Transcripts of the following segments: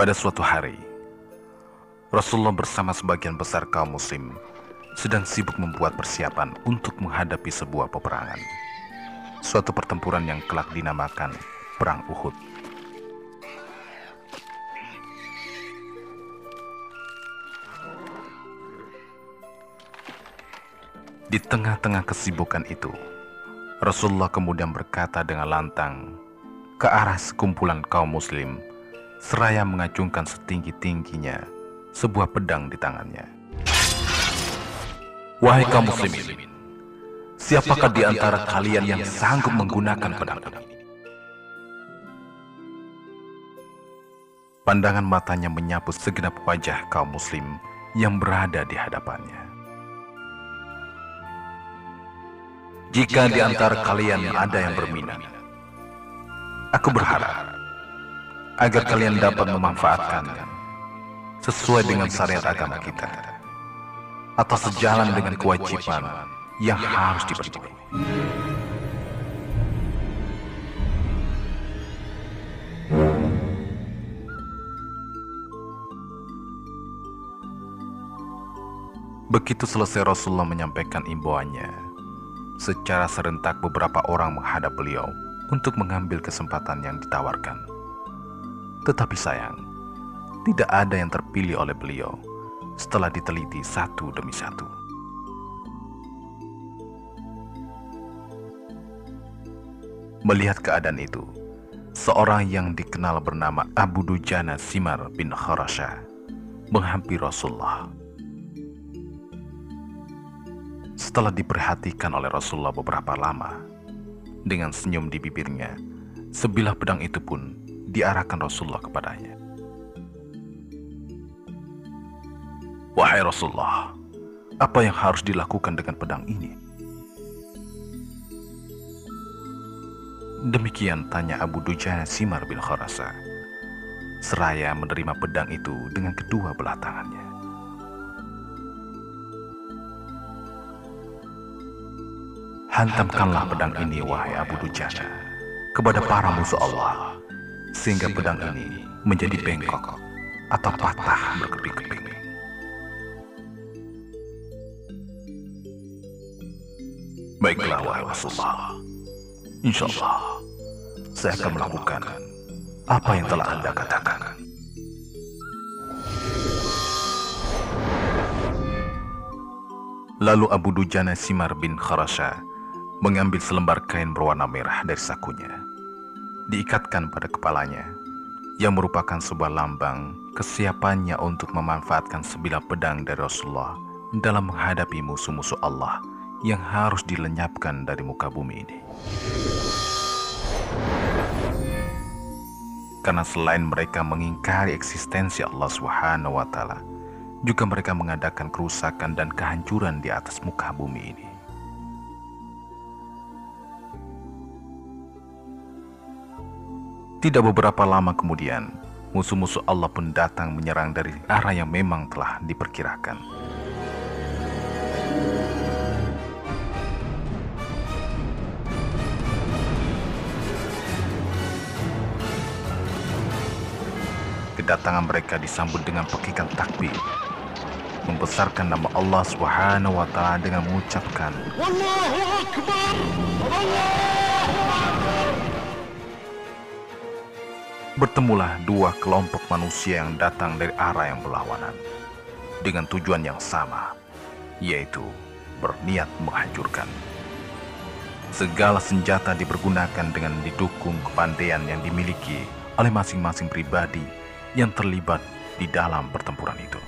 Pada suatu hari, Rasulullah bersama sebagian besar kaum muslim sedang sibuk membuat persiapan untuk menghadapi sebuah peperangan. Suatu pertempuran yang kelak dinamakan Perang Uhud. Di tengah-tengah kesibukan itu, Rasulullah kemudian berkata dengan lantang ke arah sekumpulan kaum muslim seraya mengacungkan setinggi-tingginya sebuah pedang di tangannya. Wahai kaum muslimin, siapakah di antara kalian yang sanggup menggunakan pedang ini? Pandangan matanya menyapu segenap wajah kaum muslim yang berada di hadapannya. Jika di antara kalian ada yang berminat, aku berharap agar kalian dapat memanfaatkan sesuai dengan syariat agama kita atau sejalan dengan kewajiban yang harus dipenuhi. Begitu selesai Rasulullah menyampaikan imbauannya, Secara serentak beberapa orang menghadap beliau untuk mengambil kesempatan yang ditawarkan. Tetapi sayang, tidak ada yang terpilih oleh beliau setelah diteliti satu demi satu. Melihat keadaan itu, seorang yang dikenal bernama Abu Dujana Simar bin Kharasha menghampiri Rasulullah setelah diperhatikan oleh Rasulullah beberapa lama, dengan senyum di bibirnya, sebilah pedang itu pun diarahkan Rasulullah kepadanya. Wahai Rasulullah, apa yang harus dilakukan dengan pedang ini? Demikian tanya Abu Dujana Simar bin Khorasa, seraya menerima pedang itu dengan kedua belah tangannya. Hantamkanlah pedang ini, wahai Abu Dujana, kepada para musuh Allah, sehingga pedang ini menjadi bengkok atau patah berkeping-keping. Baiklah, wahai Rasulullah. Insya Allah, saya akan melakukan apa yang telah Anda katakan. Lalu Abu Dujana Simar bin Kharasha mengambil selembar kain berwarna merah dari sakunya, diikatkan pada kepalanya, yang merupakan sebuah lambang kesiapannya untuk memanfaatkan sebilah pedang dari Rasulullah dalam menghadapi musuh-musuh Allah yang harus dilenyapkan dari muka bumi ini. Karena selain mereka mengingkari eksistensi Allah taala, juga mereka mengadakan kerusakan dan kehancuran di atas muka bumi ini. Tidak beberapa lama kemudian, musuh-musuh Allah pun datang menyerang dari arah yang memang telah diperkirakan. Kedatangan mereka disambut dengan pekikan takbir, membesarkan nama Allah Subhanahu wa taala dengan mengucapkan Wallahu Akbar. Allahu Bertemulah dua kelompok manusia yang datang dari arah yang berlawanan dengan tujuan yang sama, yaitu berniat menghancurkan. Segala senjata dipergunakan dengan didukung kepandaian yang dimiliki oleh masing-masing pribadi yang terlibat di dalam pertempuran itu.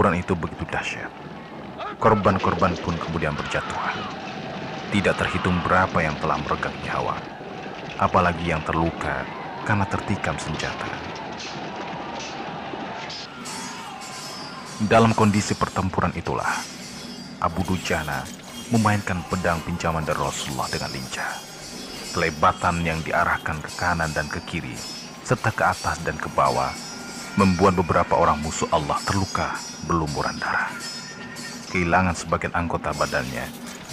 Pertempuran itu begitu dahsyat. Korban-korban pun kemudian berjatuhan. Tidak terhitung berapa yang telah meregang nyawa, apalagi yang terluka karena tertikam senjata. Dalam kondisi pertempuran itulah, Abu Dujana memainkan pedang pinjaman dari Rasulullah dengan lincah. Kelebatan yang diarahkan ke kanan dan ke kiri, serta ke atas dan ke bawah, membuat beberapa orang musuh Allah terluka berlumuran darah. Kehilangan sebagian anggota badannya,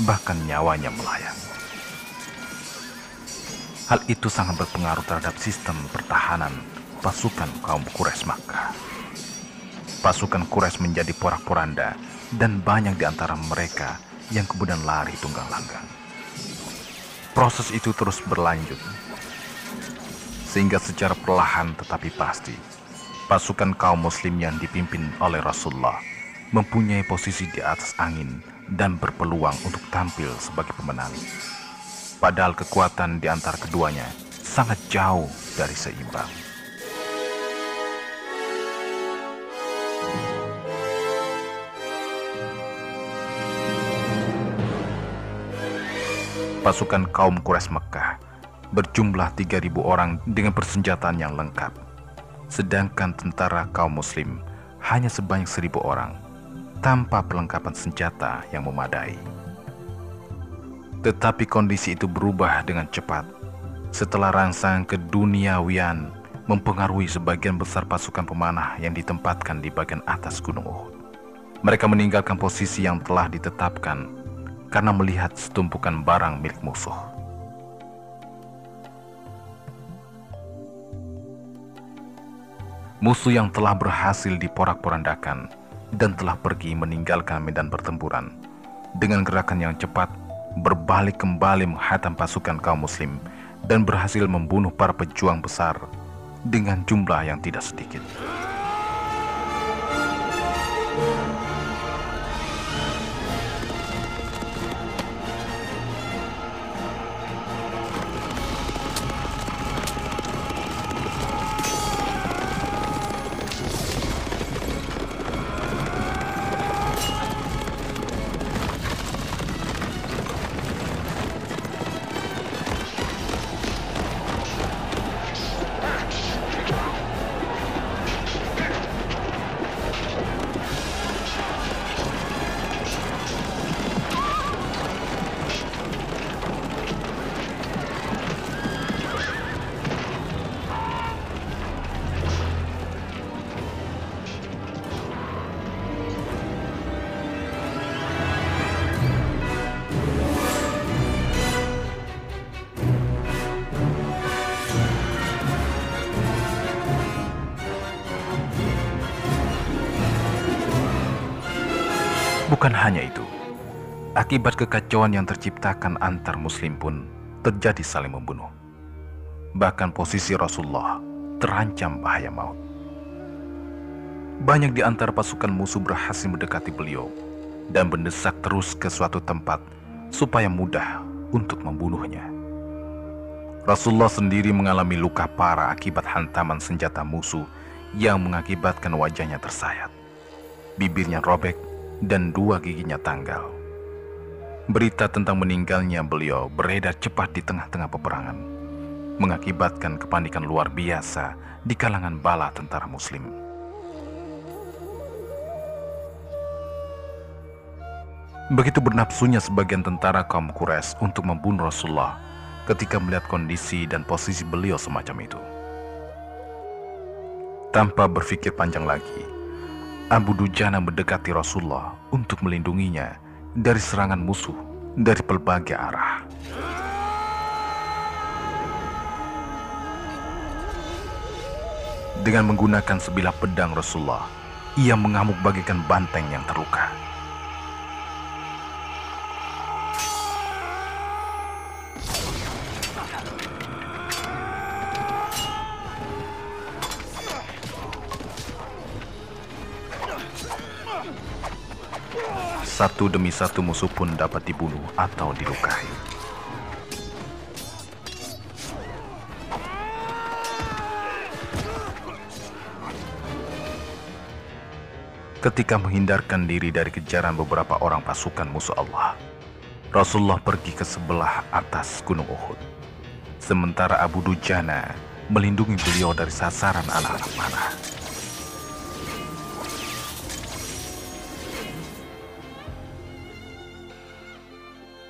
bahkan nyawanya melayang. Hal itu sangat berpengaruh terhadap sistem pertahanan pasukan kaum Quraisy Makkah. Pasukan Quraisy menjadi porak-poranda dan banyak di antara mereka yang kemudian lari tunggang langgang. Proses itu terus berlanjut, sehingga secara perlahan tetapi pasti, pasukan kaum muslim yang dipimpin oleh Rasulullah mempunyai posisi di atas angin dan berpeluang untuk tampil sebagai pemenang. Padahal kekuatan di antara keduanya sangat jauh dari seimbang. pasukan kaum Quraisy Mekah berjumlah 3.000 orang dengan persenjataan yang lengkap. Sedangkan tentara kaum muslim hanya sebanyak 1.000 orang tanpa perlengkapan senjata yang memadai. Tetapi kondisi itu berubah dengan cepat setelah rangsangan keduniawian mempengaruhi sebagian besar pasukan pemanah yang ditempatkan di bagian atas Gunung Uhud. Mereka meninggalkan posisi yang telah ditetapkan karena melihat setumpukan barang milik musuh. Musuh yang telah berhasil diporak-porandakan dan telah pergi meninggalkan medan pertempuran dengan gerakan yang cepat berbalik kembali menghatam pasukan kaum muslim dan berhasil membunuh para pejuang besar dengan jumlah yang tidak sedikit. Bukan hanya itu, akibat kekacauan yang terciptakan antar muslim pun terjadi saling membunuh. Bahkan posisi Rasulullah terancam bahaya maut. Banyak di antara pasukan musuh berhasil mendekati beliau dan mendesak terus ke suatu tempat supaya mudah untuk membunuhnya. Rasulullah sendiri mengalami luka parah akibat hantaman senjata musuh yang mengakibatkan wajahnya tersayat. Bibirnya robek dan dua giginya tanggal. Berita tentang meninggalnya beliau beredar cepat di tengah-tengah peperangan, mengakibatkan kepanikan luar biasa di kalangan bala tentara muslim. Begitu bernapsunya sebagian tentara kaum Quraisy untuk membunuh Rasulullah ketika melihat kondisi dan posisi beliau semacam itu. Tanpa berpikir panjang lagi, Abu Dujana mendekati Rasulullah untuk melindunginya dari serangan musuh dari berbagai arah. Dengan menggunakan sebilah pedang Rasulullah, ia mengamuk bagikan banteng yang terluka. Satu demi satu musuh pun dapat dibunuh atau dilukai. ketika menghindarkan diri dari kejaran beberapa orang pasukan musuh Allah. Rasulullah pergi ke sebelah atas gunung Uhud. Sementara Abu Dujana melindungi beliau dari sasaran anak-anak panah.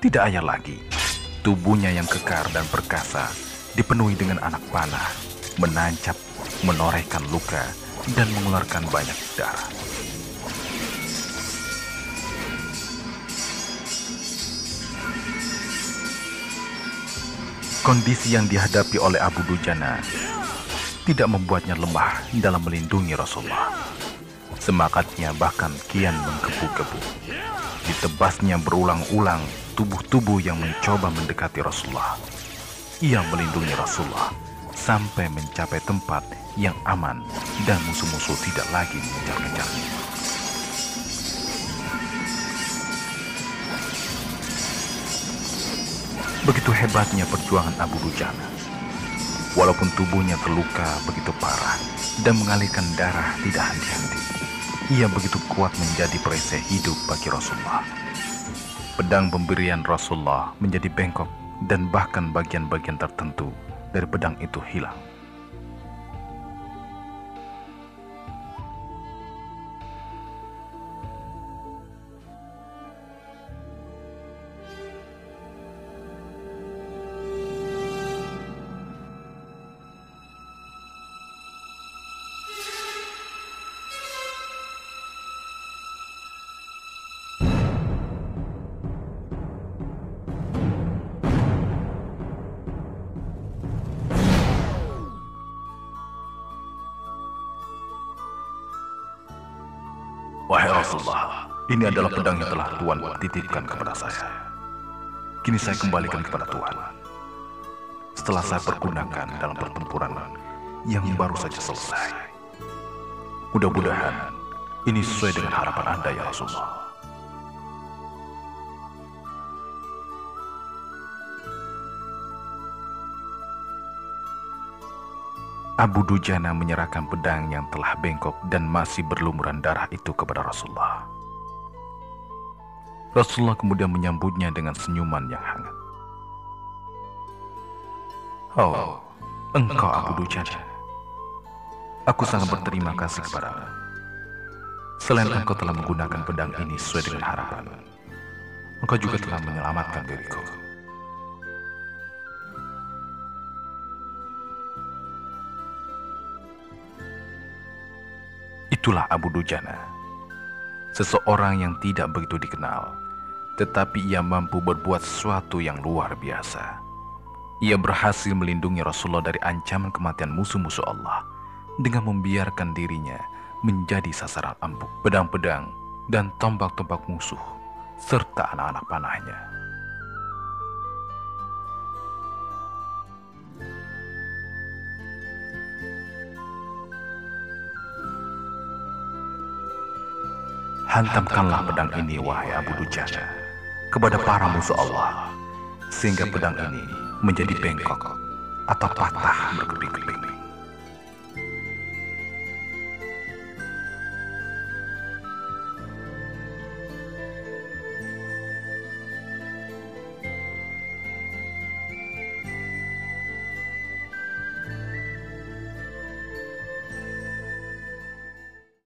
Tidak ayah lagi, tubuhnya yang kekar dan perkasa dipenuhi dengan anak panah, menancap, menorehkan luka, dan mengeluarkan banyak darah. Kondisi yang dihadapi oleh Abu Dujana tidak membuatnya lemah dalam melindungi Rasulullah. Semangatnya bahkan kian menggebu-gebu. Ditebasnya berulang-ulang tubuh-tubuh yang mencoba mendekati Rasulullah. Ia melindungi Rasulullah sampai mencapai tempat yang aman dan musuh-musuh tidak lagi mengejar-ngejarnya. Begitu hebatnya perjuangan Abu Dujana. Walaupun tubuhnya terluka begitu parah dan mengalirkan darah tidak henti-henti, ia begitu kuat menjadi perisai hidup bagi Rasulullah. Pedang pemberian Rasulullah menjadi bengkok dan bahkan bagian-bagian tertentu dari pedang itu hilang. Rasulullah, ini adalah pedang yang telah Tuhan titipkan kepada saya. Kini saya kembalikan kepada Tuhan. Setelah saya pergunakan dalam pertempuran yang baru saja selesai. Mudah-mudahan ini sesuai dengan harapan Anda ya Rasulullah. Abu Dujana menyerahkan pedang yang telah bengkok dan masih berlumuran darah itu kepada Rasulullah. Rasulullah kemudian menyambutnya dengan senyuman yang hangat. Oh, engkau Abu Dujana. Aku sangat berterima kasih kepadamu. Selain engkau telah menggunakan pedang ini sesuai dengan harapan, engkau juga telah menyelamatkan diriku. Itulah Abu Dujana, seseorang yang tidak begitu dikenal, tetapi ia mampu berbuat sesuatu yang luar biasa. Ia berhasil melindungi Rasulullah dari ancaman kematian musuh-musuh Allah dengan membiarkan dirinya menjadi sasaran empuk pedang-pedang dan tombak-tombak musuh serta anak-anak panahnya. Hantamkanlah pedang ini, wahai Abu Dujana, kepada para musuh Allah, sehingga pedang ini menjadi bengkok atau patah berkeping-keping.